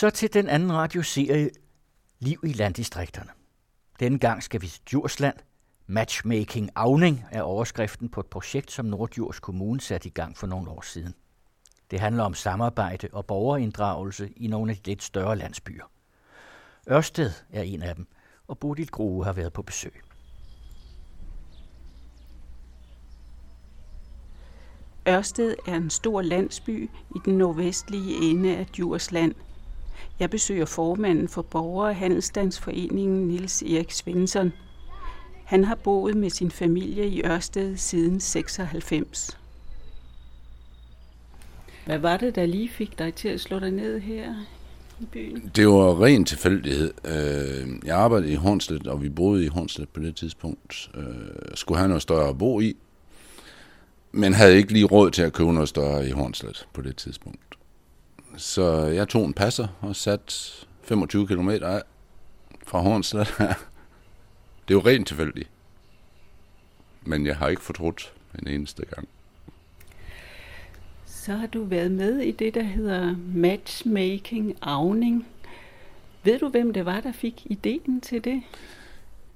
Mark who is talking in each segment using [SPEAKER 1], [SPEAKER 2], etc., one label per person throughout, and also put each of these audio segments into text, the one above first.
[SPEAKER 1] Så til den anden radioserie Liv i landdistrikterne. Denne gang skal vi til Djursland. Matchmaking Avning er overskriften på et projekt, som Nordjurs Kommune satte i gang for nogle år siden. Det handler om samarbejde og borgerinddragelse i nogle af de lidt større landsbyer. Ørsted er en af dem, og Bodil Grue har været på besøg.
[SPEAKER 2] Ørsted er en stor landsby i den nordvestlige ende af Djursland. Jeg besøger formanden for Borger- og Handelsstandsforeningen Nils Erik Svensson. Han har boet med sin familie i Ørsted siden 96. Hvad var det, der lige fik dig til at slå dig ned her i byen?
[SPEAKER 3] Det var ren tilfældighed. Øh, jeg arbejdede i Hornslet, og vi boede i Hornslet på det tidspunkt. Jeg skulle have noget større at bo i, men havde ikke lige råd til at købe noget større i Hornslet på det tidspunkt. Så jeg tog en passer og sat 25 km af fra Hornslet. det er jo rent tilfældigt. Men jeg har ikke fortrudt en eneste gang.
[SPEAKER 2] Så har du været med i det, der hedder matchmaking avning. Ved du, hvem det var, der fik ideen til det?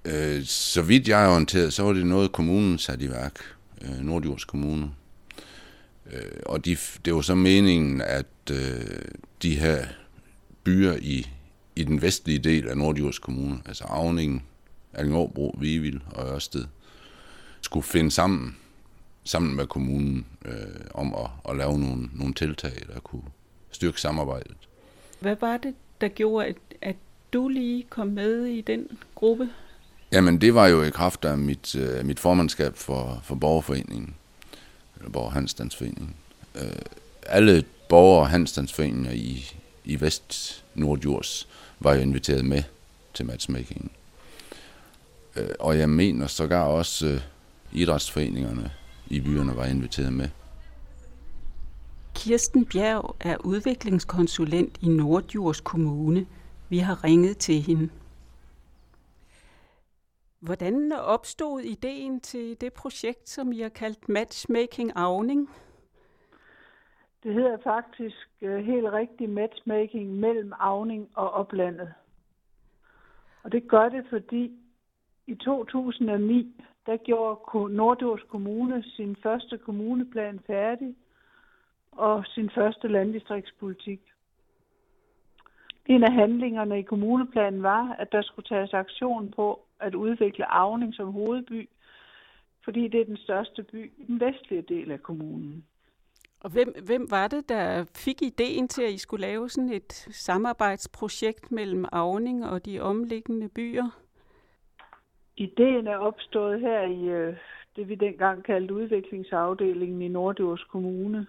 [SPEAKER 3] Øh, så vidt jeg er orienteret, så var det noget, kommunen satte i værk. Øh, Nordjords Kommune. Øh, og de, det var så meningen, at øh, de her byer i, i den vestlige del af Nordjords Kommune, altså Avningen, Allingåbro, Vivild og Ørsted, skulle finde sammen sammen med kommunen øh, om at, at lave nogle, nogle tiltag, der kunne styrke samarbejdet.
[SPEAKER 2] Hvad var det, der gjorde, at, at du lige kom med i den gruppe?
[SPEAKER 3] Jamen, det var jo i kraft af mit, øh, mit formandskab for, for borgerforeningen, Aalborg Handstandsforening. Øh, alle borger- og handstandsforeninger i, i Vest Nordjurs var jo inviteret med til matchmaking. Øh, og jeg mener sågar også øh, idrætsforeningerne i byerne var inviteret med.
[SPEAKER 2] Kirsten Bjerg er udviklingskonsulent i Nordjurs Kommune. Vi har ringet til hende. Hvordan opstod ideen til det projekt, som I har kaldt Matchmaking Avning?
[SPEAKER 4] Det hedder faktisk øh, helt rigtigt matchmaking mellem Avning og oplandet. Og det gør det, fordi i 2009, der gjorde Nordjords Kommune sin første kommuneplan færdig og sin første landdistriktspolitik. En af handlingerne i kommuneplanen var, at der skulle tages aktion på at udvikle Avning som hovedby, fordi det er den største by i den vestlige del af kommunen.
[SPEAKER 2] Og hvem, hvem var det, der fik ideen til, at I skulle lave sådan et samarbejdsprojekt mellem Avning og de omliggende byer?
[SPEAKER 4] Ideen er opstået her i øh, det, vi dengang kaldte udviklingsafdelingen i Nordjords Kommune.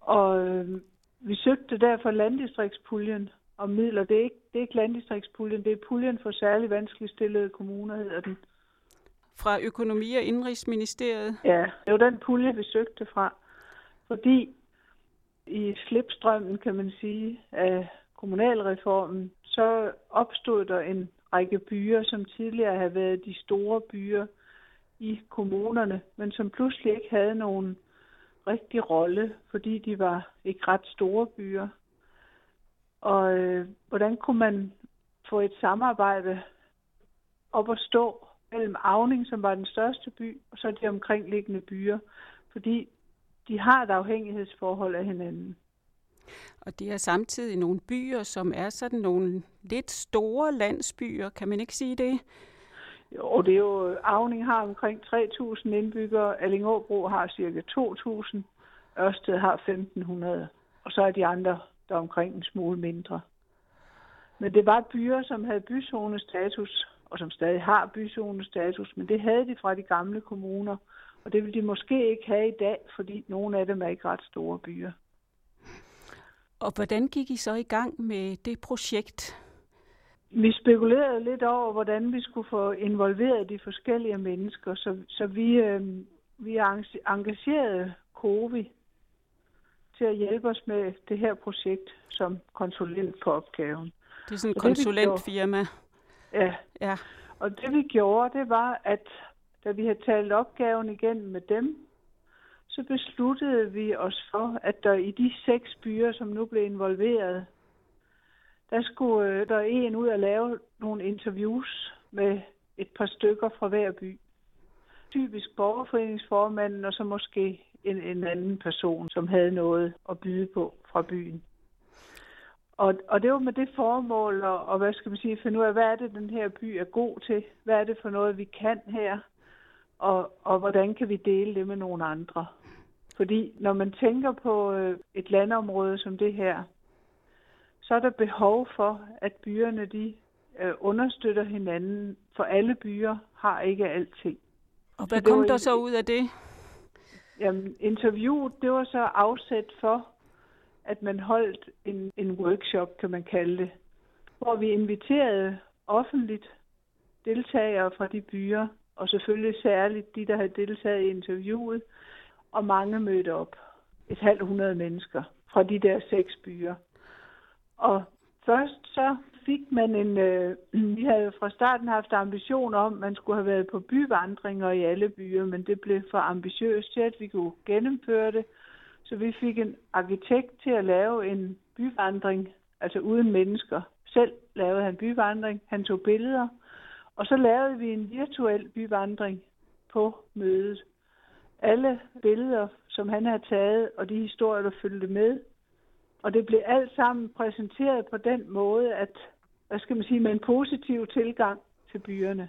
[SPEAKER 4] Og øh, vi søgte derfor landdistriktspuljen og midler. Det er, ikke, det er ikke landdistriktspuljen, det er puljen for særlig vanskeligt stillede kommuner, hedder den.
[SPEAKER 2] Fra Økonomi- og Indrigsministeriet?
[SPEAKER 4] Ja, det var den pulje, vi søgte fra. Fordi i slipstrømmen, kan man sige, af kommunalreformen, så opstod der en række byer, som tidligere havde været de store byer i kommunerne, men som pludselig ikke havde nogen rigtig rolle, fordi de var ikke ret store byer. Og øh, hvordan kunne man få et samarbejde op at stå mellem Avning, som var den største by, og så de omkringliggende byer, fordi de har et afhængighedsforhold af hinanden.
[SPEAKER 2] Og det er samtidig nogle byer, som er sådan nogle lidt store landsbyer, kan man ikke sige det?
[SPEAKER 4] Jo, det er jo, Avning har omkring 3.000 indbyggere, Allingåbro har cirka 2.000, Ørsted har 1.500, og så er de andre der omkring en smule mindre. Men det var byer, som havde byzonestatus, og som stadig har byzonestatus, men det havde de fra de gamle kommuner, og det vil de måske ikke have i dag, fordi nogle af dem er ikke ret store byer.
[SPEAKER 2] Og hvordan gik I så i gang med det projekt?
[SPEAKER 4] Vi spekulerede lidt over, hvordan vi skulle få involveret de forskellige mennesker, så, så vi, øh, vi engagerede COVI til at hjælpe os med det her projekt som konsulent på opgaven.
[SPEAKER 2] Det er sådan et konsulentfirma.
[SPEAKER 4] Ja. ja. Og det vi gjorde, det var, at da vi havde talt opgaven igennem med dem, så besluttede vi os for, at der i de seks byer, som nu blev involveret, der skulle øh, der en ud og lave nogle interviews med et par stykker fra hver by. Typisk borgerforeningsformanden, og så måske en, en anden person, som havde noget at byde på fra byen. Og, og det var med det formål, og, og hvad skal man sige, finde ud af, hvad er det, den her by er god til? Hvad er det for noget, vi kan her? Og, og hvordan kan vi dele det med nogle andre? Fordi når man tænker på øh, et landområde som det her, så er der behov for, at byerne de øh, understøtter hinanden, for alle byer har ikke alting.
[SPEAKER 2] Og hvad kom der så ud af det?
[SPEAKER 4] Øhm, Jamen, interviewet, det var så afsæt for, at man holdt en, en workshop, kan man kalde det, hvor vi inviterede offentligt deltagere fra de byer, og selvfølgelig særligt de, der havde deltaget i interviewet, og mange mødte op. Et halvt hundrede mennesker fra de der seks byer. Og først så fik man en... Øh, vi havde fra starten haft ambition om, at man skulle have været på byvandringer i alle byer, men det blev for ambitiøst til, at vi kunne gennemføre det. Så vi fik en arkitekt til at lave en byvandring, altså uden mennesker. Selv lavede han byvandring, han tog billeder, og så lavede vi en virtuel byvandring på mødet. Alle billeder, som han havde taget, og de historier, der følte med, og det blev alt sammen præsenteret på den måde, at, hvad skal man sige, med en positiv tilgang til byerne.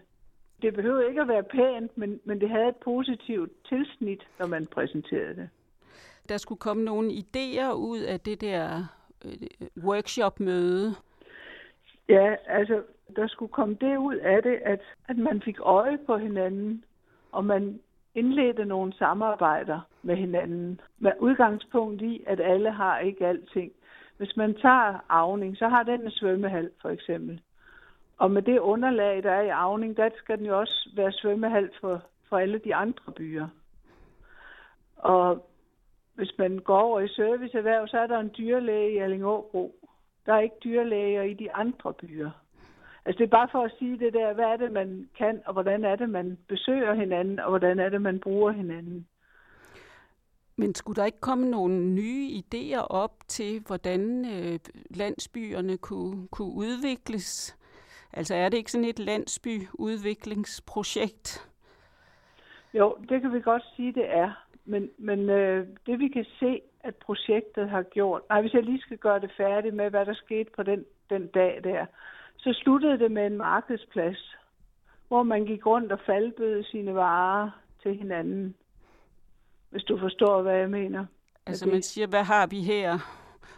[SPEAKER 4] Det behøvede ikke at være pænt, men, men det havde et positivt tilsnit, når man præsenterede det.
[SPEAKER 2] Der skulle komme nogle idéer ud af det der øh, workshop-møde.
[SPEAKER 4] Ja, altså, der skulle komme det ud af det, at, at man fik øje på hinanden, og man indledte nogle samarbejder med hinanden, med udgangspunkt i, at alle har ikke alting. Hvis man tager Avning, så har den en svømmehal for eksempel. Og med det underlag, der er i Avning, der skal den jo også være svømmehal for, for alle de andre byer. Og hvis man går over i serviceerhverv, så er der en dyrlæge i Allingåbro. Der er ikke dyrlæger i de andre byer. Altså det er bare for at sige det der, hvad er det, man kan, og hvordan er det, man besøger hinanden, og hvordan er det, man bruger hinanden.
[SPEAKER 2] Men skulle der ikke komme nogle nye idéer op til, hvordan øh, landsbyerne kunne, kunne udvikles? Altså er det ikke sådan et landsbyudviklingsprojekt?
[SPEAKER 4] Jo, det kan vi godt sige, det er. Men, men øh, det vi kan se, at projektet har gjort... Nej, hvis jeg lige skal gøre det færdigt med, hvad der skete på den, den dag der, så sluttede det med en markedsplads, hvor man gik rundt og faldbød sine varer til hinanden. Hvis du forstår, hvad jeg mener.
[SPEAKER 2] Altså man siger, hvad har vi her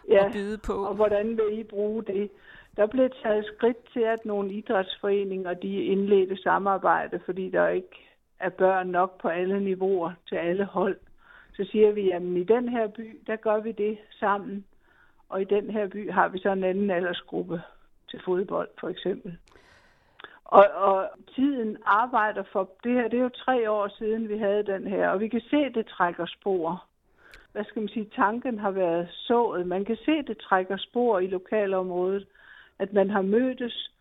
[SPEAKER 4] ja,
[SPEAKER 2] at byde på?
[SPEAKER 4] og hvordan vil I bruge det? Der blev taget skridt til, at nogle idrætsforeninger de indledte samarbejde, fordi der ikke er børn nok på alle niveauer til alle hold. Så siger vi, at i den her by, der gør vi det sammen, og i den her by har vi så en anden aldersgruppe til fodbold, for eksempel. Og, og tiden arbejder for det her. Det er jo tre år siden, vi havde den her, og vi kan se, at det trækker spor. Hvad skal man sige? Tanken har været sået. Man kan se, at det trækker spor i lokalområdet, at man har mødtes,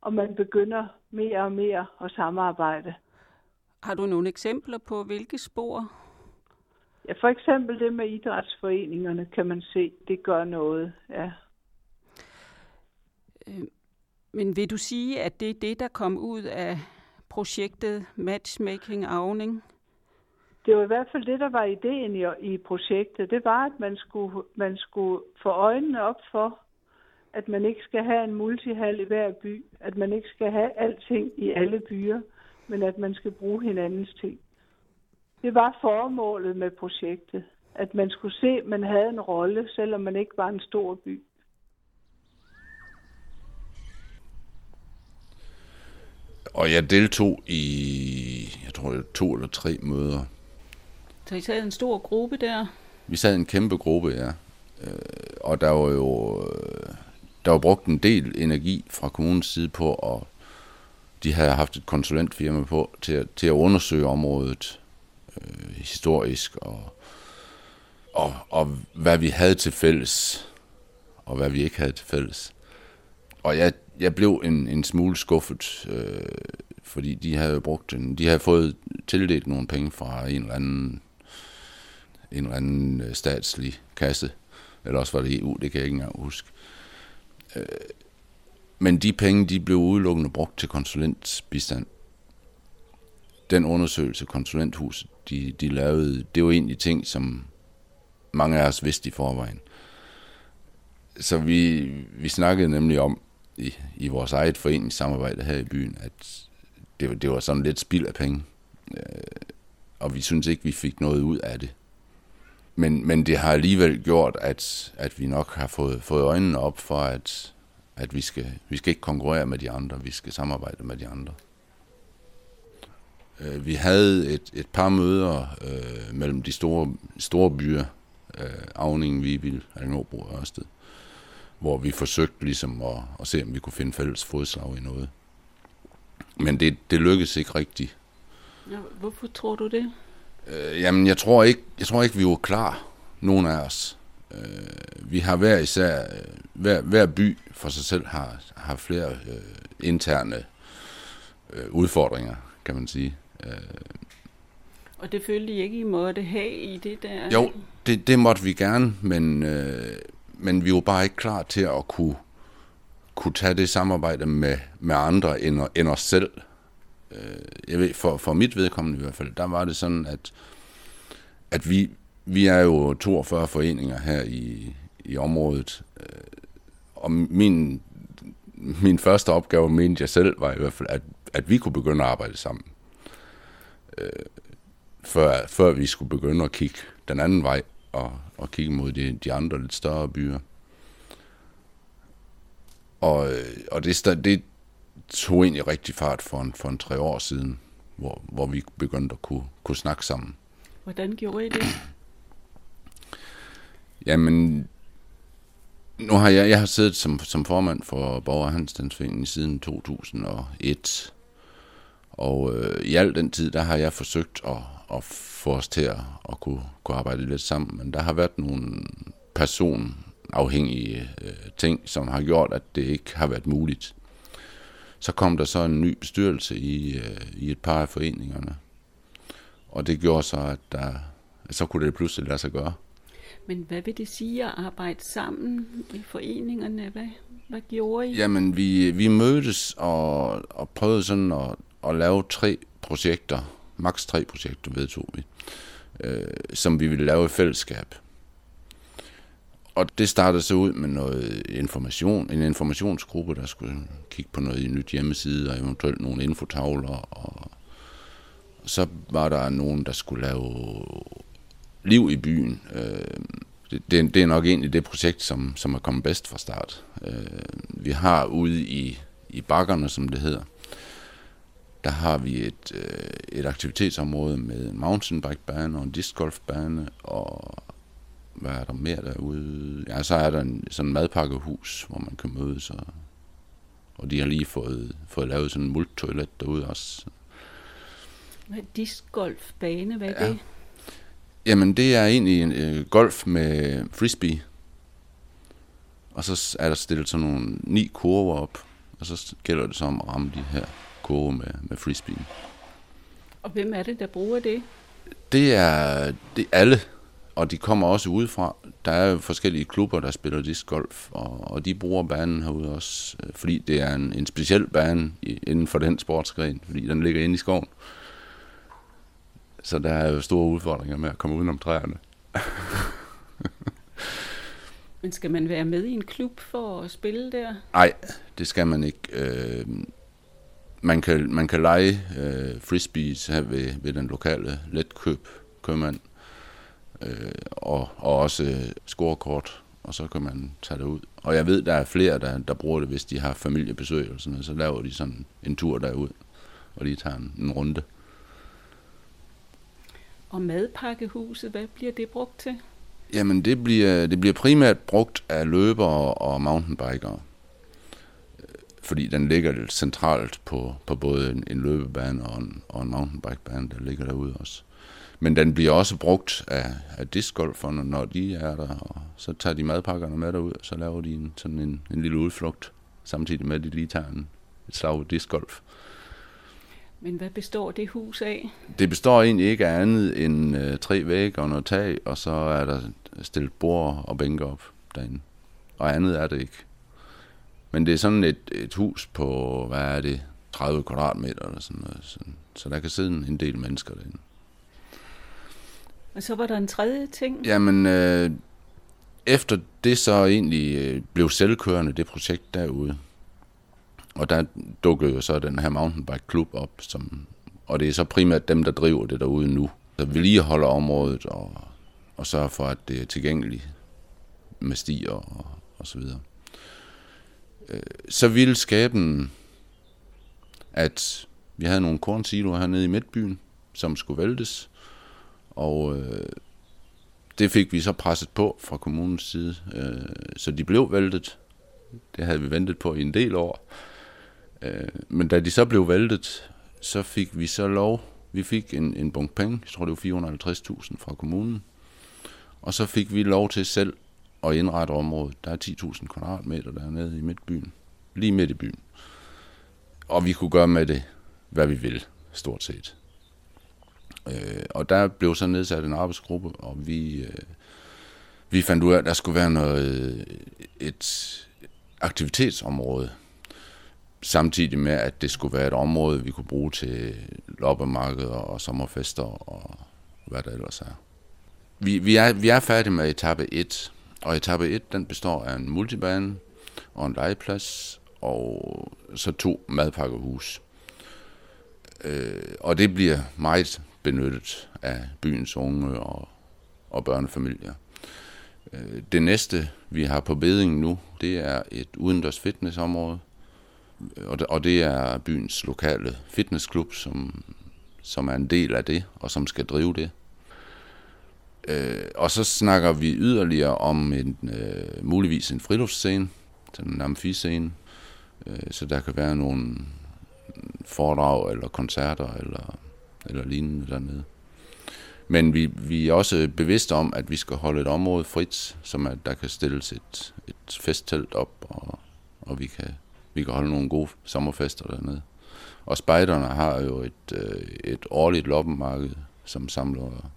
[SPEAKER 4] og man begynder mere og mere at samarbejde.
[SPEAKER 2] Har du nogle eksempler på, hvilke spor?
[SPEAKER 4] Ja, for eksempel det med idrætsforeningerne, kan man se, det gør noget, ja.
[SPEAKER 2] Men vil du sige, at det er det, der kom ud af projektet Matchmaking Avning?
[SPEAKER 4] Det var i hvert fald det, der var ideen i, i projektet. Det var, at man skulle, man skulle få øjnene op for, at man ikke skal have en multihal i hver by, at man ikke skal have alting i alle byer, men at man skal bruge hinandens ting. Det var formålet med projektet, at man skulle se, at man havde en rolle, selvom man ikke var en stor by.
[SPEAKER 3] Og jeg deltog i, jeg tror, to eller tre møder.
[SPEAKER 2] Så I sad en stor gruppe der?
[SPEAKER 3] Vi sad en kæmpe gruppe, ja. Øh, og der var jo øh, der var brugt en del energi fra kommunens side på, og de havde haft et konsulentfirma på til, at, til at undersøge området øh, historisk, og, og, og hvad vi havde til fælles, og hvad vi ikke havde til fælles. Og jeg jeg blev en, en smule skuffet, øh, fordi de havde brugt en, de havde fået tildelt nogle penge fra en eller anden, en eller anden øh, statslig kasse, eller også var det EU, det kan jeg ikke engang huske. Øh, men de penge, de blev udelukkende brugt til konsulentbistand. Den undersøgelse, konsulenthuset, de, de lavede, det var egentlig ting, som mange af os vidste i forvejen. Så vi, vi snakkede nemlig om i, i vores eget foreningssamarbejde her i byen, at det, det var sådan lidt spild af penge. Øh, og vi synes ikke, vi fik noget ud af det. Men, men det har alligevel gjort, at, at vi nok har fået, fået øjnene op for, at, at vi, skal, vi skal ikke konkurrere med de andre, vi skal samarbejde med de andre. Øh, vi havde et, et par møder øh, mellem de store, store byer, øh, Avningen, Vibil, Alnobro og Ørsted, hvor vi forsøgte ligesom at, at se, om vi kunne finde fælles fodslag i noget. Men det, det lykkedes ikke rigtigt.
[SPEAKER 2] Ja, hvorfor tror du det?
[SPEAKER 3] Øh, jamen, jeg tror, ikke, jeg tror ikke, vi var klar, nogen af os. Øh, vi har hver især, øh, hver, hver by for sig selv har, har flere øh, interne øh, udfordringer, kan man sige. Øh,
[SPEAKER 2] og det følte I ikke, I måtte have i det der?
[SPEAKER 3] Jo, det, det måtte vi gerne, men, øh, men vi var bare ikke klar til at kunne, kunne tage det samarbejde med, med andre end, end os selv. Øh, jeg ved, for, for mit vedkommende i hvert fald, der var det sådan, at, at vi, vi er jo 42 foreninger her i, i området, øh, og min, min første opgave, mente jeg selv, var i hvert fald, at, at vi kunne begynde at arbejde sammen. Øh, før, før vi skulle begynde at kigge den anden vej og, og kigge mod de, de andre lidt større byer. Og, og det, det tog egentlig rigtig fart for en, for en tre år siden, hvor, hvor vi begyndte at kunne, kunne snakke sammen.
[SPEAKER 2] Hvordan gjorde I det?
[SPEAKER 3] Jamen, nu har jeg, jeg har siddet som, som formand for Borger Handelsstandsforeningen siden 2001. Og øh, i al den tid, der har jeg forsøgt at, at få os til at, at kunne, kunne arbejde lidt sammen. Men der har været nogle personafhængige øh, ting, som har gjort, at det ikke har været muligt. Så kom der så en ny bestyrelse i, øh, i et par af foreningerne. Og det gjorde så, at der, så kunne det pludselig lade sig gøre.
[SPEAKER 2] Men hvad vil det sige at arbejde sammen i foreningerne? Hvad, hvad gjorde I?
[SPEAKER 3] Jamen, vi, vi mødtes og, og prøvede sådan at, at lave tre projekter, maks tre projekter, vedtog vi, øh, som vi ville lave i fællesskab. Og det startede så ud med noget information, en informationsgruppe, der skulle kigge på noget i nyt hjemmeside, og eventuelt nogle infotavler, og så var der nogen, der skulle lave liv i byen. Øh, det, det, det er nok egentlig det projekt, som, som er kommet bedst fra start. Øh, vi har ude i, i bakkerne, som det hedder, der har vi et, øh, et aktivitetsområde med en mountainbikebane og en discgolfbane, og hvad er der mere derude? Ja, så er der en, sådan en madpakkehus, hvor man kan mødes, og, og de har lige fået, fået lavet sådan en multitoilet derude også.
[SPEAKER 2] Hvad er discgolfbane? Hvad er ja. det?
[SPEAKER 3] Jamen, det er egentlig en øh, golf med frisbee. Og så er der stillet sådan nogle ni kurver op, og så gælder det så om at ramme de her kurver med, med frisbee.
[SPEAKER 2] Og hvem er det, der bruger det?
[SPEAKER 3] Det er, det er alle, og de kommer også udefra. Der er jo forskellige klubber, der spiller discgolf, og, og de bruger banen herude også, øh, fordi det er en, en speciel bane inden for den sportsgren, fordi den ligger inde i skoven. Så der er jo store udfordringer med at komme udenom træerne.
[SPEAKER 2] Men skal man være med i en klub for at spille der?
[SPEAKER 3] Nej, det skal man ikke. Øh, man, kan, man kan lege øh, frisbees her ved, ved den lokale letkøb købmand, øh, og, og også scorekort, og så kan man tage det ud. Og jeg ved, der er flere, der, der bruger det, hvis de har familiebesøg eller sådan noget, så laver de sådan en tur derud, og lige tager en, en runde.
[SPEAKER 2] Og madpakkehuset, hvad bliver det brugt til?
[SPEAKER 3] Jamen, det bliver, det bliver primært brugt af løbere og mountainbikere. Fordi den ligger lidt centralt på, på både en, en løbebane og en, og en mountainbikebane, der ligger derude også. Men den bliver også brugt af, af discgolferne, når de er der, og så tager de madpakkerne med derud, og så laver de en, sådan en, en lille udflugt, samtidig med, at de lige tager en, et slag discgolf.
[SPEAKER 2] Men hvad består det hus af?
[SPEAKER 3] Det består egentlig ikke af andet end øh, tre vægge og noget tag, og så er der stillet bord og bænker op derinde. Og andet er det ikke. Men det er sådan et, et hus på, hvad er det, 30 kvadratmeter eller sådan noget. Så, så der kan sidde en del mennesker derinde.
[SPEAKER 2] Og så var der en tredje ting.
[SPEAKER 3] Jamen, øh, efter det så egentlig øh, blev selvkørende, det projekt derude, og der dukkede jo så den her mountainbike klub op, som, og det er så primært dem, der driver det derude nu. Så vi lige holder området og, og sørger for, at det er tilgængeligt med stier og, og så videre. Øh, så ville skaben, at vi havde nogle kornsiloer hernede i midtbyen, som skulle væltes, og øh, det fik vi så presset på fra kommunens side, øh, så de blev væltet. Det havde vi ventet på i en del år. Øh, men da de så blev væltet, så fik vi så lov, vi fik en, en bunk penge, jeg tror det var 450.000 fra kommunen, og så fik vi lov til selv at indrette området. Der er 10.000 kvadratmeter dernede i midtbyen, lige midt i byen. Og vi kunne gøre med det, hvad vi vil, stort set. Øh, og der blev så nedsat en arbejdsgruppe, og vi, øh, vi fandt ud af, at der skulle være noget, et aktivitetsområde, samtidig med, at det skulle være et område, vi kunne bruge til loppemarkeder og sommerfester og hvad der ellers er. Vi, vi, er, vi er færdige med etape 1, og etape 1 den består af en multibane og en legeplads og så to madpakkehus. Øh, og det bliver meget benyttet af byens unge og, og børnefamilier. Øh, det næste, vi har på bedingen nu, det er et udendørs fitnessområde, øh, og det, og det er byens lokale fitnessklub, som, som er en del af det, og som skal drive det. Øh, og så snakker vi yderligere om en, øh, muligvis en friluftsscene, en amfiscene, øh, så der kan være nogle foredrag eller koncerter eller, eller lignende dernede. Men vi, vi er også bevidste om, at vi skal holde et område frit, som at der kan stilles et, et festtelt op, og, og vi, kan, vi kan holde nogle gode sommerfester dernede. Og spejderne har jo et, øh, et årligt loppenmarked, som samler,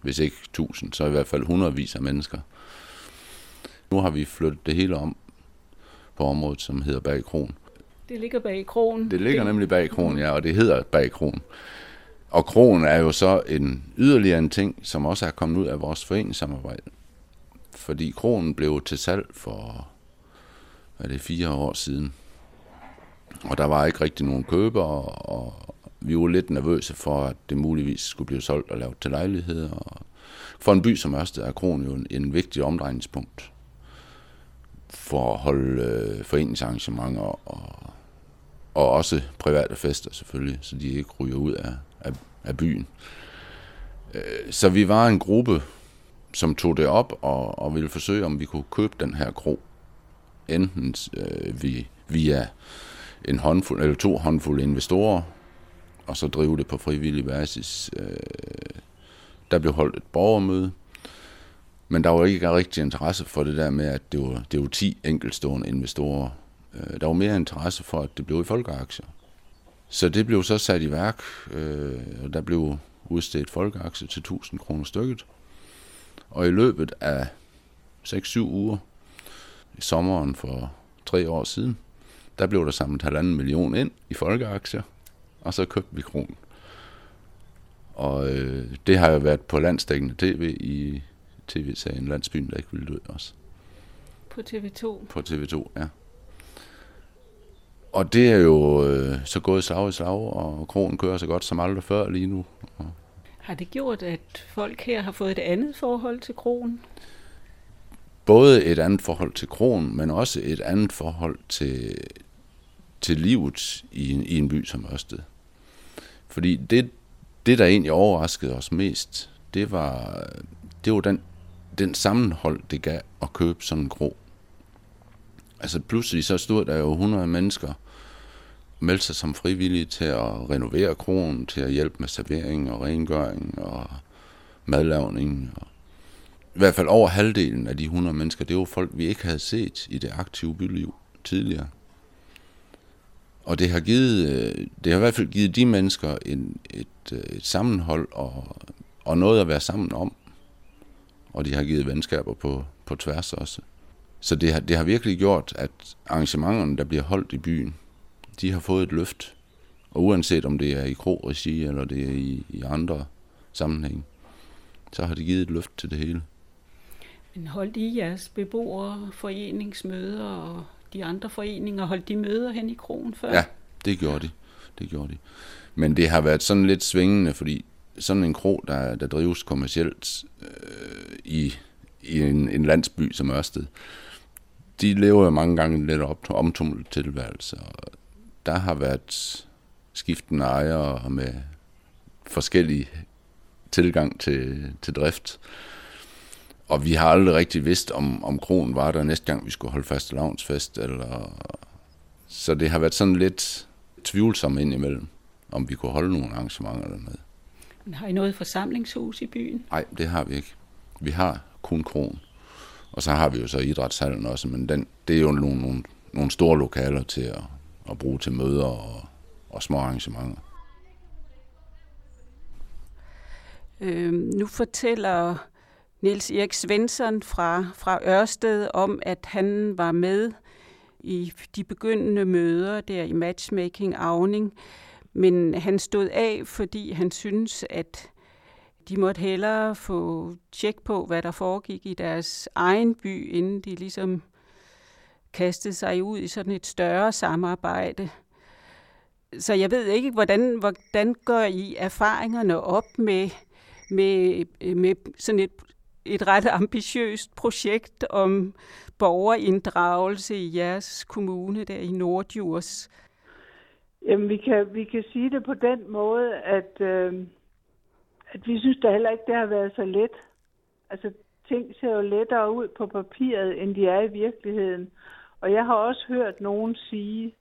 [SPEAKER 3] hvis ikke tusind, så i hvert fald hundredvis af mennesker. Nu har vi flyttet det hele om på området, som hedder Bag Kron.
[SPEAKER 2] Det ligger bag kronen.
[SPEAKER 3] Det ligger det... nemlig bag kronen, ja, og det hedder bag kronen. Og kronen er jo så en yderligere en ting, som også er kommet ud af vores foreningssamarbejde. Fordi kronen blev til salg for, hvad er det, fire år siden. Og der var ikke rigtig nogen køber, og vi var lidt nervøse for, at det muligvis skulle blive solgt og lavet til lejligheder. Og for en by som Ørsted er kronen jo en, en vigtig omdrejningspunkt for at holde øh, foreningsarrangementer og, og også private fester selvfølgelig, så de ikke ryger ud af, af, af byen. Øh, så vi var en gruppe, som tog det op og, og ville forsøge, om vi kunne købe den her kro. Enten øh, vi, via en håndfuld, eller to håndfulde investorer, og så drive det på frivillig basis. Øh, der blev holdt et borgermøde, men der var ikke rigtig interesse for det der med, at det var, det var 10 enkeltstående investorer. Øh, der var mere interesse for, at det blev i folkeaktier. Så det blev så sat i værk, øh, og der blev udstedt folkeaktier til 1000 kroner stykket. Og i løbet af 6-7 uger, i sommeren for tre år siden, der blev der samlet halvanden million ind i folkeaktier, og så købte vi kronen. Og øh, det har jo været på landstækkende tv i tv-serien Landsbyen, der ikke ville dø også.
[SPEAKER 2] På TV2?
[SPEAKER 3] På TV2, ja. Og det er jo øh, så gået slag i slag, og kronen kører så godt som aldrig før lige nu. Og
[SPEAKER 2] har det gjort, at folk her har fået et andet forhold til kronen?
[SPEAKER 3] Både et andet forhold til kronen, men også et andet forhold til, til livet i en, i en by som Ørsted. Fordi det, det, der egentlig overraskede os mest, det var, det var den, den sammenhold, det gav at købe sådan en grå. Altså pludselig så stod der jo 100 mennesker meldte sig som frivillige til at renovere kronen, til at hjælpe med servering og rengøring og madlavning. Og I hvert fald over halvdelen af de 100 mennesker, det var folk, vi ikke havde set i det aktive byliv tidligere. Og det har givet, øh, det har i hvert fald givet de mennesker en, et, øh, et sammenhold og, og noget at være sammen om. Og de har givet venskaber på, på tværs også. Så det har, det har virkelig gjort, at arrangementerne, der bliver holdt i byen, de har fået et løft. Og uanset om det er i krog-regi, eller det er i, i andre sammenhæng, så har det givet et løft til det hele.
[SPEAKER 2] Men holdt I jeres beboere, foreningsmøder og de andre foreninger, holdt de møder hen i krogen før?
[SPEAKER 3] Ja, det gjorde de. Det gjorde de. Men det har været sådan lidt svingende, fordi sådan en krog, der, der drives kommercielt øh, i, i en, en landsby som Ørsted, de lever jo mange gange lidt op omtumlet tilværelse. Og der har været skiftende ejere med forskellige tilgang til, til drift. Og vi har aldrig rigtig vidst, om, om kronen var der næste gang, vi skulle holde fast lavnsfest. Eller... Så det har været sådan lidt tvivlsomt indimellem, om vi kunne holde nogle arrangementer dernede.
[SPEAKER 2] Men har I noget forsamlingshus i byen?
[SPEAKER 3] Nej, det har vi ikke. Vi har kun kron. Og så har vi jo så idrætshallen også, men den, det er jo nogle, nogle, nogle store lokaler til at, at bruge til møder og, og små arrangementer.
[SPEAKER 2] Øh, nu fortæller Niels Erik Svensson fra, fra Ørsted om, at han var med i de begyndende møder der i matchmaking Avning, men han stod af, fordi han synes, at de måtte hellere få tjek på, hvad der foregik i deres egen by, inden de ligesom kastede sig ud i sådan et større samarbejde. Så jeg ved ikke, hvordan, hvordan gør I erfaringerne op med, med, med sådan et, et ret ambitiøst projekt om borgerinddragelse i jeres kommune der i Nordjurs?
[SPEAKER 4] Jamen, vi kan, vi kan sige det på den måde, at, øh, at vi synes da heller ikke, det har været så let. Altså, ting ser jo lettere ud på papiret, end de er i virkeligheden. Og jeg har også hørt nogen sige,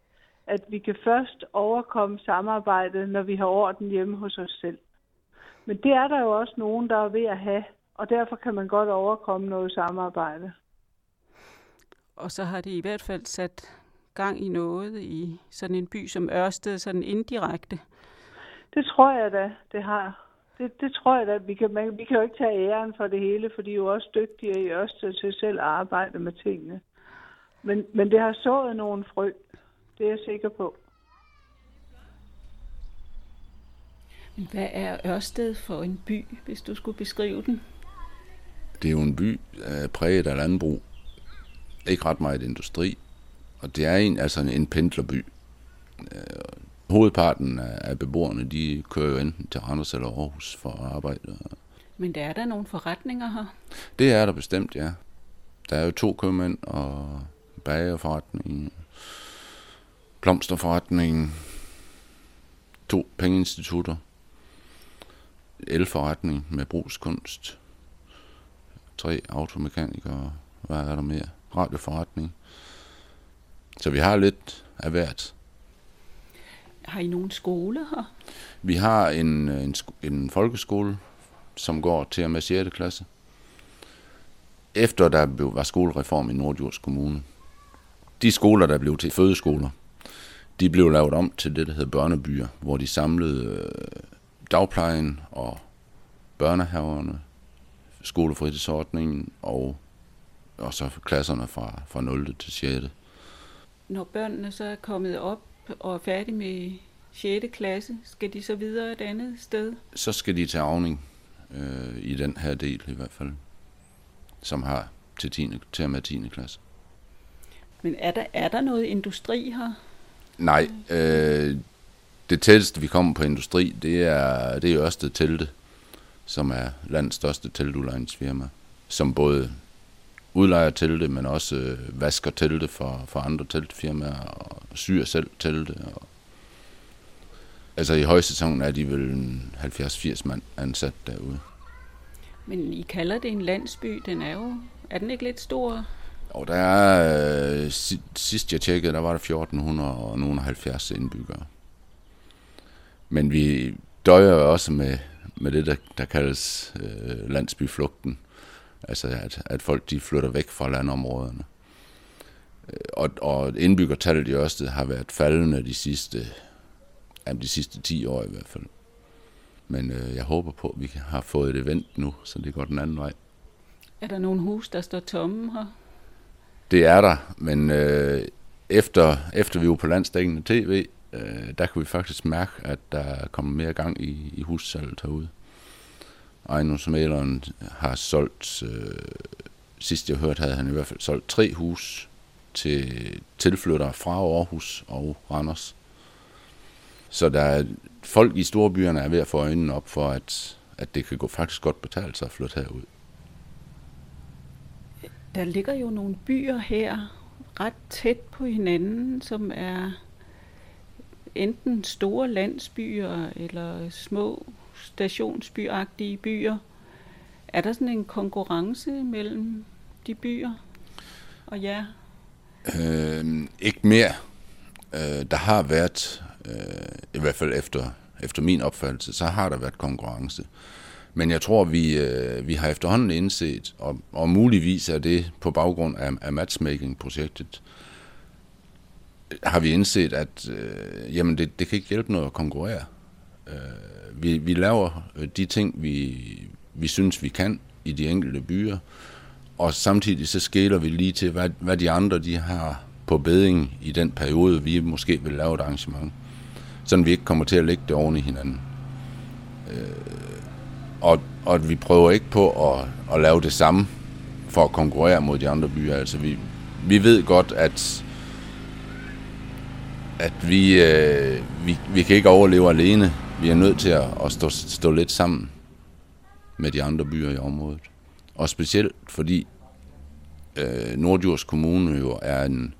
[SPEAKER 4] at vi kan først overkomme samarbejdet, når vi har orden hjemme hos os selv. Men det er der jo også nogen, der er ved at have, og derfor kan man godt overkomme noget samarbejde.
[SPEAKER 2] Og så har det i hvert fald sat gang i noget i sådan en by som Ørsted, sådan indirekte.
[SPEAKER 4] Det tror jeg da, det har. Det, det tror jeg da. Vi kan, man, vi kan jo ikke tage æren for det hele, for de er jo også dygtige i Ørsted til selv at arbejde med tingene. Men, men det har sået nogle frø. Det er jeg sikker på.
[SPEAKER 2] Men hvad er Ørsted for en by, hvis du skulle beskrive den?
[SPEAKER 3] Det er jo en by præget af landbrug. Ikke ret meget industri. Og det er en, altså en pendlerby. Uh, hovedparten af beboerne, de kører jo enten til Randers eller Aarhus for at arbejde.
[SPEAKER 2] Men der er der nogle forretninger her?
[SPEAKER 3] Det er der bestemt, ja. Der er jo to købmænd og bagerforretning, blomsterforretning, to pengeinstitutter, elforretning med brugskunst, tre automekanikere, hvad er der mere? Radioforretning. Så vi har lidt af hvert.
[SPEAKER 2] Har I nogen skole her?
[SPEAKER 3] Vi har en, en, en folkeskole, som går til og med 6. klasse. Efter der var skolereform i Nordjords Kommune, de skoler, der blev til fødeskoler, de blev lavet om til det, der hedder børnebyer, hvor de samlede øh, dagplejen og børnehaverne, skolefritidsordningen og, og så klasserne fra, fra 0. til 6.
[SPEAKER 2] Når børnene så er kommet op og er færdige med 6. klasse, skal de så videre et andet sted?
[SPEAKER 3] Så skal de til avning øh, i den her del i hvert fald, som har til, 10, til og med 10. klasse.
[SPEAKER 2] Men er der, er der noget industri her?
[SPEAKER 3] Nej, øh, det tætteste vi kommer på industri, det er, det er Ørsted Telte, som er landets største teltudlejningsfirma, som både udlejer telte, men også øh, vasker telte for, for andre teltfirmaer, og syr selv telte. Og altså i højsæsonen er de vel 70-80 mand ansat derude.
[SPEAKER 2] Men I kalder det en landsby, den er jo, er den ikke lidt stor?
[SPEAKER 3] Og der er, øh, sidst jeg tjekkede, der var der 1470 indbyggere. Men vi døjer også med, med det, der, der kaldes øh, landsbyflugten. Altså at, at folk de flytter væk fra landområderne. Øh, og, og indbyggertallet i Ørsted har været faldende de sidste, ja, de sidste 10 år i hvert fald. Men øh, jeg håber på, at vi har fået et event nu, så det går den anden vej.
[SPEAKER 2] Er der nogle hus, der står tomme her?
[SPEAKER 3] Det er der, men øh, efter, efter vi var på landstækkende tv, øh, der kunne vi faktisk mærke, at der kommer mere gang i, i hussalget herude. Ejendomsmaleren har solgt, øh, sidst jeg hørte, havde han i hvert fald solgt tre hus til tilflyttere fra Aarhus og Randers. Så der er folk i storbyerne er ved at få øjnene op for, at, at det kan gå faktisk godt betale sig at flytte herud.
[SPEAKER 2] Der ligger jo nogle byer her ret tæt på hinanden, som er enten store landsbyer eller små stationsbyagtige byer. Er der sådan en konkurrence mellem de byer og jer?
[SPEAKER 3] Øh, ikke mere. Øh, der har været, øh, i hvert fald efter, efter min opfattelse, så har der været konkurrence. Men jeg tror, vi, øh, vi har efterhånden indset, og, og muligvis er det på baggrund af, af matchmaking-projektet, har vi indset, at øh, jamen det, det kan ikke hjælpe noget at konkurrere. Øh, vi, vi laver øh, de ting, vi, vi synes, vi kan i de enkelte byer, og samtidig så skæler vi lige til, hvad, hvad de andre de har på beding i den periode, vi måske vil lave et arrangement. Sådan vi ikke kommer til at lægge det oven i hinanden. Øh, og, og vi prøver ikke på at, at lave det samme for at konkurrere mod de andre byer. Altså vi, vi ved godt, at at vi, øh, vi, vi kan ikke overleve alene. Vi er nødt til at, at stå, stå lidt sammen med de andre byer i området. Og specielt fordi øh, Nordjurs Kommune jo er en,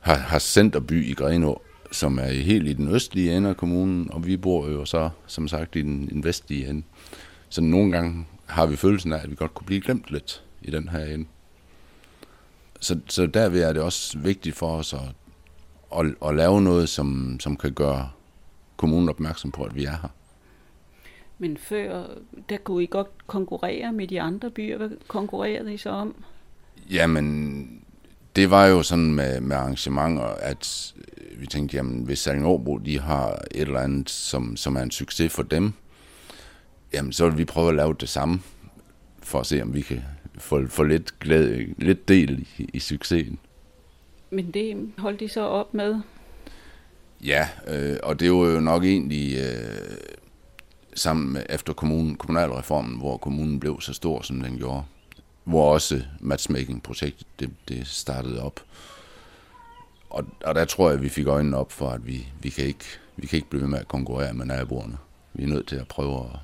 [SPEAKER 3] har, har centerby i Grenå, som er helt i den østlige ende af kommunen, og vi bor jo så, som sagt, i den, den vestlige ende. Så nogle gange har vi følelsen af, at vi godt kunne blive glemt lidt i den her ende. Så, så derved er det også vigtigt for os at, at, at lave noget, som, som kan gøre kommunen opmærksom på, at vi er her.
[SPEAKER 2] Men før, der kunne I godt konkurrere med de andre byer. Hvad konkurrerede I så om?
[SPEAKER 3] Jamen, det var jo sådan med, med arrangementer, at vi tænkte, jamen hvis Salingårbo, de har et eller andet, som, som er en succes for dem, jamen så vil vi prøve at lave det samme, for at se, om vi kan få, få lidt, glæde, lidt del i, i succesen.
[SPEAKER 2] Men det holdt de så op med?
[SPEAKER 3] Ja, øh, og det var jo nok egentlig øh, sammen med efter kommunen, kommunalreformen, hvor kommunen blev så stor, som den gjorde. Hvor også matchmaking-projektet det, det startede op. Og, og der tror jeg, at vi fik øjnene op for, at vi, vi, kan ikke, vi kan ikke blive ved med at konkurrere med naboerne. Vi er nødt til at prøve at,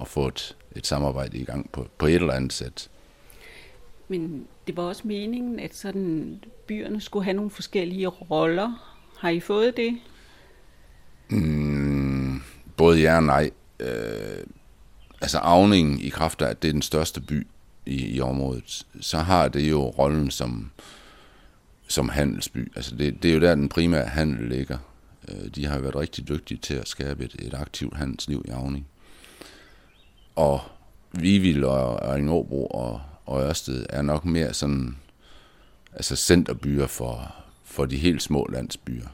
[SPEAKER 3] at få et, et samarbejde i gang på, på et eller andet sæt.
[SPEAKER 2] Men det var også meningen, at sådan byerne skulle have nogle forskellige roller. Har I fået det?
[SPEAKER 3] Mm, både ja og nej. Øh, altså Avningen i kraft af, at det er den største by i, i området, så har det jo rollen som, som handelsby. Altså det, det er jo der, den primære handel ligger. Øh, de har været rigtig dygtige til at skabe et, et aktivt handelsliv i Avning. Og Vivild og Ringåbro og, og Ørsted er nok mere sådan altså centerbyer for, for de helt små landsbyer,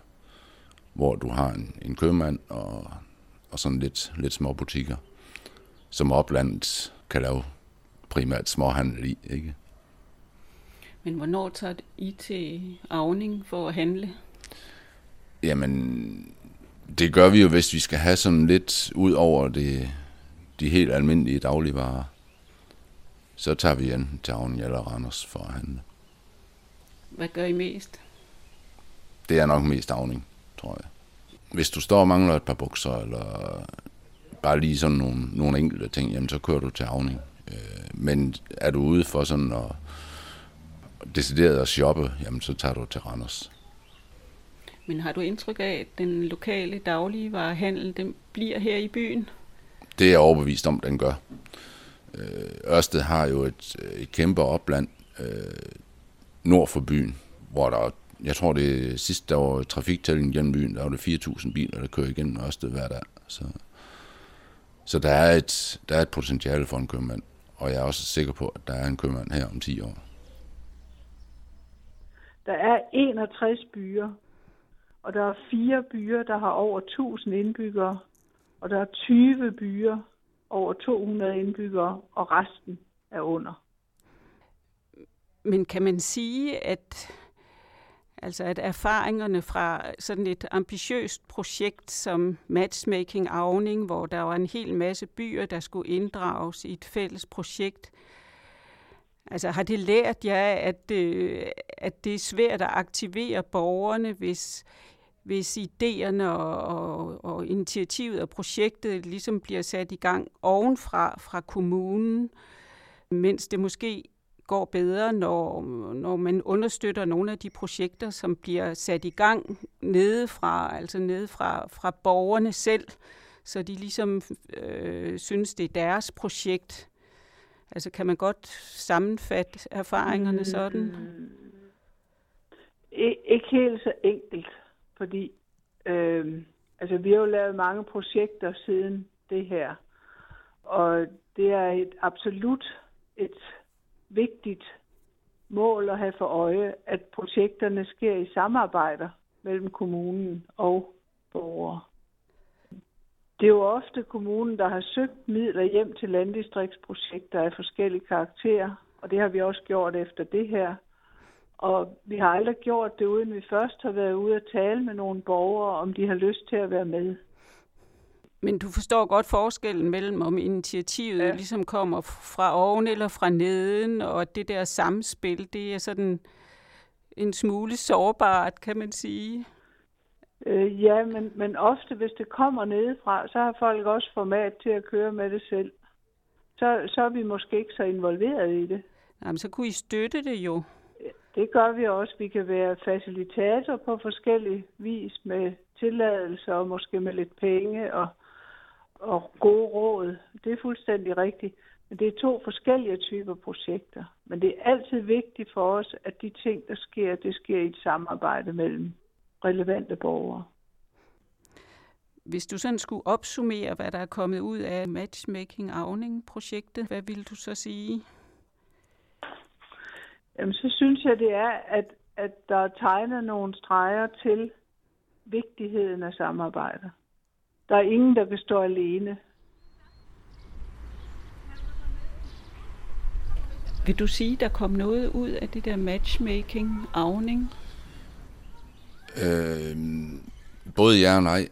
[SPEAKER 3] hvor du har en, en købmand og, og sådan lidt, lidt små butikker, som oplandet kan lave primært småhandel i, ikke?
[SPEAKER 2] Men hvornår tager I til Avning for at handle?
[SPEAKER 3] Jamen, det gør vi jo, hvis vi skal have sådan lidt ud over det, de helt almindelige dagligvarer. Så tager vi enten til Avning eller Randers for at handle.
[SPEAKER 2] Hvad gør I mest?
[SPEAKER 3] Det er nok mest Avning, tror jeg. Hvis du står og mangler et par bukser, eller bare lige sådan nogle, nogle enkelte ting, jamen så kører du til Avning. Øh, men er du ude for sådan at decideret at shoppe, jamen så tager du til Randers.
[SPEAKER 2] Men har du indtryk af, at den lokale dagligvarehandel, den bliver her i byen?
[SPEAKER 3] Det er jeg overbevist om, den gør. Øh, Ørsted har jo et, et kæmpe opland øh, nord for byen, hvor der, jeg tror det sidste der var trafiktælling gennem byen, der var det 4.000 biler, der kører igennem Ørsted hver dag. Så, så der, er et, der er et potentiale for en købmand, og jeg er også sikker på, at der er en købmand her om 10 år.
[SPEAKER 4] Der er 61 byer, og der er fire byer, der har over 1000 indbyggere, og der er 20 byer over 200 indbyggere, og resten er under.
[SPEAKER 2] Men kan man sige, at Altså at erfaringerne fra sådan et ambitiøst projekt som Matchmaking Avning, hvor der var en hel masse byer, der skulle inddrages i et fælles projekt, altså har det lært jer, at, øh, at det er svært at aktivere borgerne, hvis, hvis idéerne og, og, og initiativet og projektet ligesom bliver sat i gang ovenfra fra kommunen, mens det måske går bedre, når, når man understøtter nogle af de projekter, som bliver sat i gang nedefra, altså nede fra, fra borgerne selv, så de ligesom øh, synes, det er deres projekt. Altså kan man godt sammenfatte erfaringerne mm. sådan?
[SPEAKER 4] Ikke helt så enkelt, fordi øh, altså, vi har jo lavet mange projekter siden det her, og det er et absolut et vigtigt mål at have for øje, at projekterne sker i samarbejder mellem kommunen og borgere. Det er jo ofte kommunen, der har søgt midler hjem til landdistriktsprojekter af forskellige karakterer, og det har vi også gjort efter det her. Og vi har aldrig gjort det, uden vi først har været ude at tale med nogle borgere, om de har lyst til at være med.
[SPEAKER 2] Men du forstår godt forskellen mellem, om initiativet ja. ligesom kommer fra oven eller fra neden, og det der samspil, det er sådan en smule sårbart, kan man sige.
[SPEAKER 4] Øh, ja, men, men ofte, hvis det kommer nedefra, så har folk også format til at køre med det selv. Så, så er vi måske ikke så involveret i det.
[SPEAKER 2] Jamen, så kunne I støtte det jo.
[SPEAKER 4] Det gør vi også. Vi kan være facilitator på forskellige vis med tilladelser og måske med lidt penge og og gode råd. Det er fuldstændig rigtigt. Men det er to forskellige typer projekter. Men det er altid vigtigt for os, at de ting, der sker, det sker i et samarbejde mellem relevante borgere.
[SPEAKER 2] Hvis du sådan skulle opsummere, hvad der er kommet ud af Matchmaking Avning-projektet, hvad vil du så sige?
[SPEAKER 4] Jamen, så synes jeg, det er, at, at der er tegnet nogle streger til vigtigheden af samarbejde. Der er ingen, der kan stå alene.
[SPEAKER 2] Vil du sige, der kom noget ud af det der matchmaking, avning?
[SPEAKER 3] Øh, både ja og nej.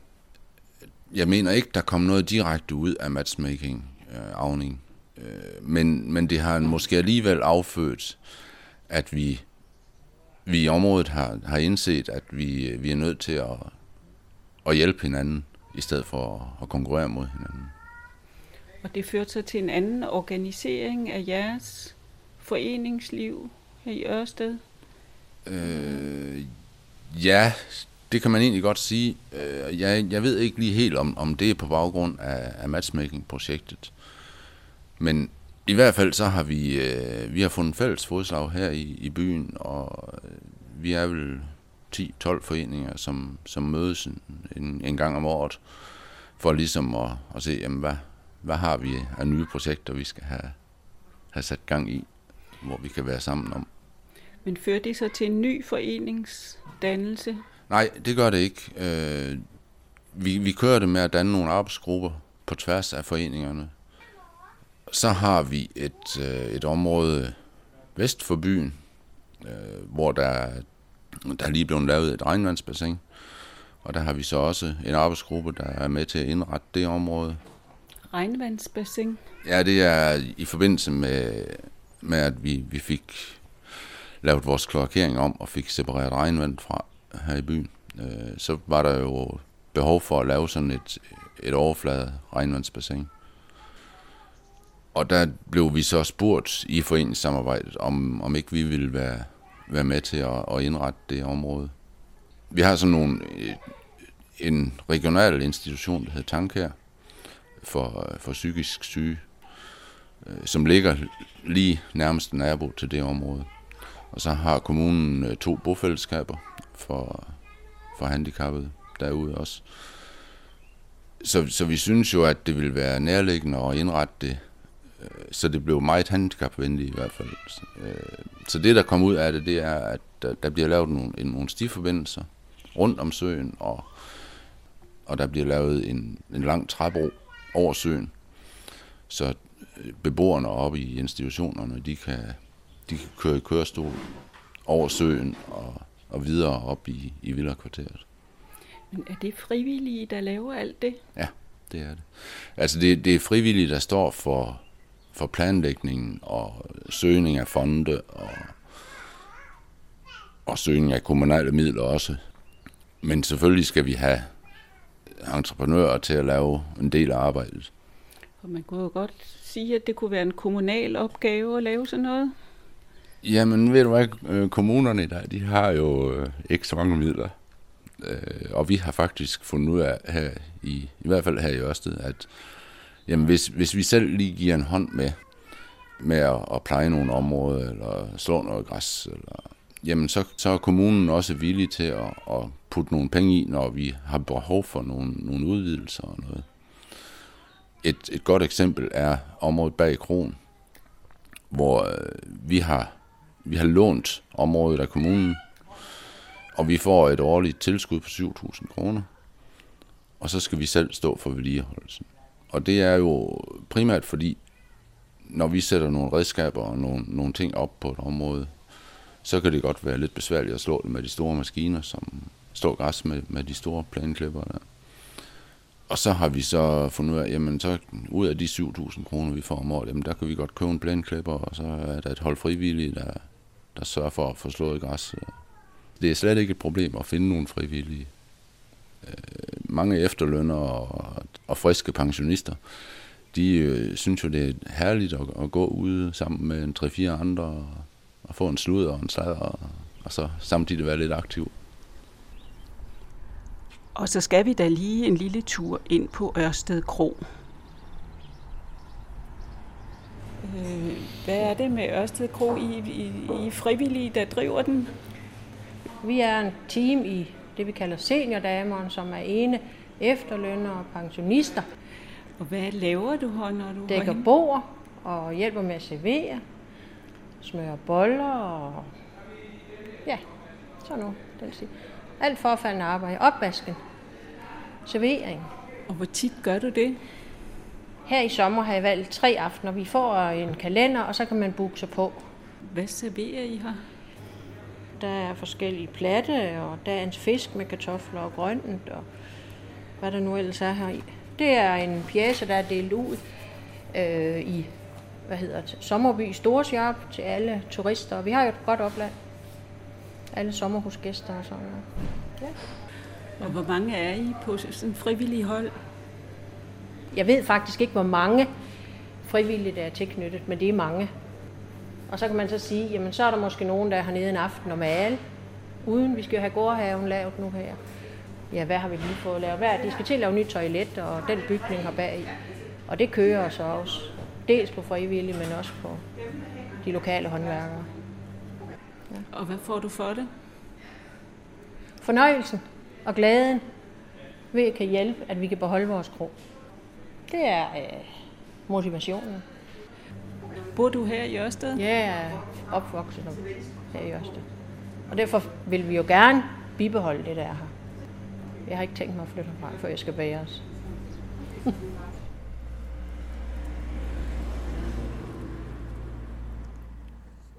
[SPEAKER 3] Jeg mener ikke, der kom noget direkte ud af matchmaking, øh, avning. Øh, men, men det har måske alligevel affødt, at vi, vi i området har, har indset, at vi, vi er nødt til at, at hjælpe hinanden i stedet for at konkurrere mod hinanden.
[SPEAKER 2] Og det førte så til en anden organisering af jeres foreningsliv her i Ørsted?
[SPEAKER 3] Øh, ja, det kan man egentlig godt sige. Øh, jeg, jeg ved ikke lige helt, om, om det er på baggrund af, af matchmaking-projektet. Men i hvert fald så har vi, øh, vi har fundet fælles fodslag her i, i byen, og vi er vel 10-12 foreninger, som, som mødes en, en gang om året, for ligesom at, at se, jamen, hvad, hvad har vi af nye projekter, vi skal have, have sat gang i, hvor vi kan være sammen om.
[SPEAKER 2] Men fører det så til en ny foreningsdannelse?
[SPEAKER 3] Nej, det gør det ikke. Øh, vi, vi kører det med at danne nogle arbejdsgrupper på tværs af foreningerne. Så har vi et, øh, et område vest for byen, øh, hvor der er der er lige blevet lavet et regnvandsbassin, og der har vi så også en arbejdsgruppe, der er med til at indrette det område.
[SPEAKER 2] Regnvandsbassin?
[SPEAKER 3] Ja, det er i forbindelse med, med at vi, vi fik lavet vores kloakering om og fik separeret regnvand fra her i byen. Øh, så var der jo behov for at lave sådan et, et overflade regnvandsbassin. Og der blev vi så spurgt i foreningssamarbejdet, om, om ikke vi ville være være med til at, at indrette det område. Vi har sådan nogle, øh, en regional institution, der hedder Tankær, for, for psykisk syge, øh, som ligger lige nærmest nabo til det område. Og så har kommunen øh, to bofællesskaber for, for handicappede derude også. Så, så vi synes jo, at det vil være nærliggende at indrette det så det blev meget handicapvenligt i hvert fald. Øh, så det, der kom ud af det, det er, at der bliver lavet nogle, nogle stiforbindelser rundt om søen, og, og der bliver lavet en, en lang træbro over søen, så øh, beboerne oppe i institutionerne, de kan, de kan køre i kørestol over søen og, og videre op i, i Villakvarteret.
[SPEAKER 2] Men er det frivillige, der laver alt det?
[SPEAKER 3] Ja, det er det. Altså det, det er frivillige, der står for, for planlægningen og søgning af fonde og, og søgning af kommunale midler også. Men selvfølgelig skal vi have entreprenører til at lave en del af arbejdet.
[SPEAKER 2] Og man kunne jo godt sige, at det kunne være en kommunal opgave at lave sådan noget.
[SPEAKER 3] Jamen, ved du hvad, øh, kommunerne der, de har jo øh, ikke så mange midler. Øh, og vi har faktisk fundet ud af her, i, i hvert fald her i Ørsted, at jamen, hvis, hvis vi selv lige giver en hånd med, med at, at pleje nogle områder, eller slå noget græs, eller, jamen så, så er kommunen også villig til at, at putte nogle penge i, når vi har behov for nogle, nogle udvidelser og noget. Et, et godt eksempel er området bag Kron, hvor øh, vi har vi har lånt området af kommunen, og vi får et årligt tilskud på 7.000 kroner, og så skal vi selv stå for vedligeholdelsen. Og det er jo primært fordi, når vi sætter nogle redskaber og nogle, nogle ting op på et område, så kan det godt være lidt besværligt at slå det med de store maskiner, som står græs med, med de store planklipper der. Og så har vi så fundet ud af, jamen så ud af de 7.000 kroner, vi får om året, jamen der kan vi godt købe en planklipper, og så er der et hold frivillige, der, der sørger for at få slået græs. Det er slet ikke et problem at finde nogle frivillige. Øh, mange efterlønner og, og friske pensionister, de øh, synes jo, det er herligt at, at gå ude sammen med en 3-4 andre og, og få en slud og en sladder, og, og så samtidig være lidt aktiv.
[SPEAKER 2] Og så skal vi da lige en lille tur ind på Ørsted Kro. Øh, hvad er det med Ørsted Kro? I, I, I frivillige, der driver den?
[SPEAKER 5] Vi er en team i det, vi kalder seniordameren, som er ene efterlønner og pensionister.
[SPEAKER 2] Og hvad laver du her, når du
[SPEAKER 5] Dækker bord og hjælper med at servere, smøre boller og ja, sådan noget. Den siger. Alt forfaldende arbejde. Opvasken. Servering.
[SPEAKER 2] Og hvor tit gør du det?
[SPEAKER 5] Her i sommer har jeg valgt tre aftener. Vi får en kalender, og så kan man booke sig på.
[SPEAKER 2] Hvad serverer I her?
[SPEAKER 5] Der er forskellige platte, og dagens fisk med kartofler og grønt, og hvad der nu ellers er her i. Det er en pjæse, der er delt ud øh, i hvad hedder det, Sommerby Storshop til alle turister. Vi har jo et godt opland. Alle sommerhusgæster og sådan noget.
[SPEAKER 2] Ja. Og hvor mange er I på sådan frivillige hold?
[SPEAKER 5] Jeg ved faktisk ikke, hvor mange frivillige der er tilknyttet, men det er mange. Og så kan man så sige, jamen så er der måske nogen, der er hernede en aften og male, uden vi skal have gårdhaven lavet nu her. Ja, hvad har vi lige fået lavet? Hvad de skal til at lave nyt toilet, og den bygning har bag i. Og det kører så også. Dels på frivillige, men også på de lokale håndværkere.
[SPEAKER 2] Ja. Og hvad får du for det?
[SPEAKER 5] Fornøjelsen og glæden ved at kan hjælpe, at vi kan beholde vores krog. Det er øh, motivationen.
[SPEAKER 2] Bor du her i Ørsted?
[SPEAKER 5] Ja, jeg er opvokset her i Ørsted. Og derfor vil vi jo gerne bibeholde det, der er her. Jeg har ikke tænkt mig at flytte fra, før jeg skal bære os.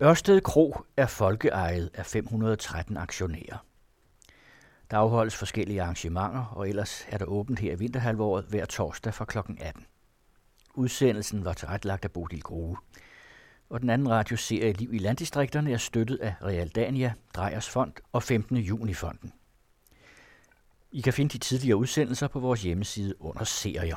[SPEAKER 1] Ørsted Kro er folkeejet af 513 aktionærer. Der afholdes forskellige arrangementer, og ellers er der åbent her i vinterhalvåret hver torsdag fra kl. 18. Udsendelsen var tilrettelagt af Bodil Grue. Og den anden radioserie Liv i landdistrikterne er støttet af Realdania, Drejers Fond og 15. Juni-fonden. I kan finde de tidligere udsendelser på vores hjemmeside under serier.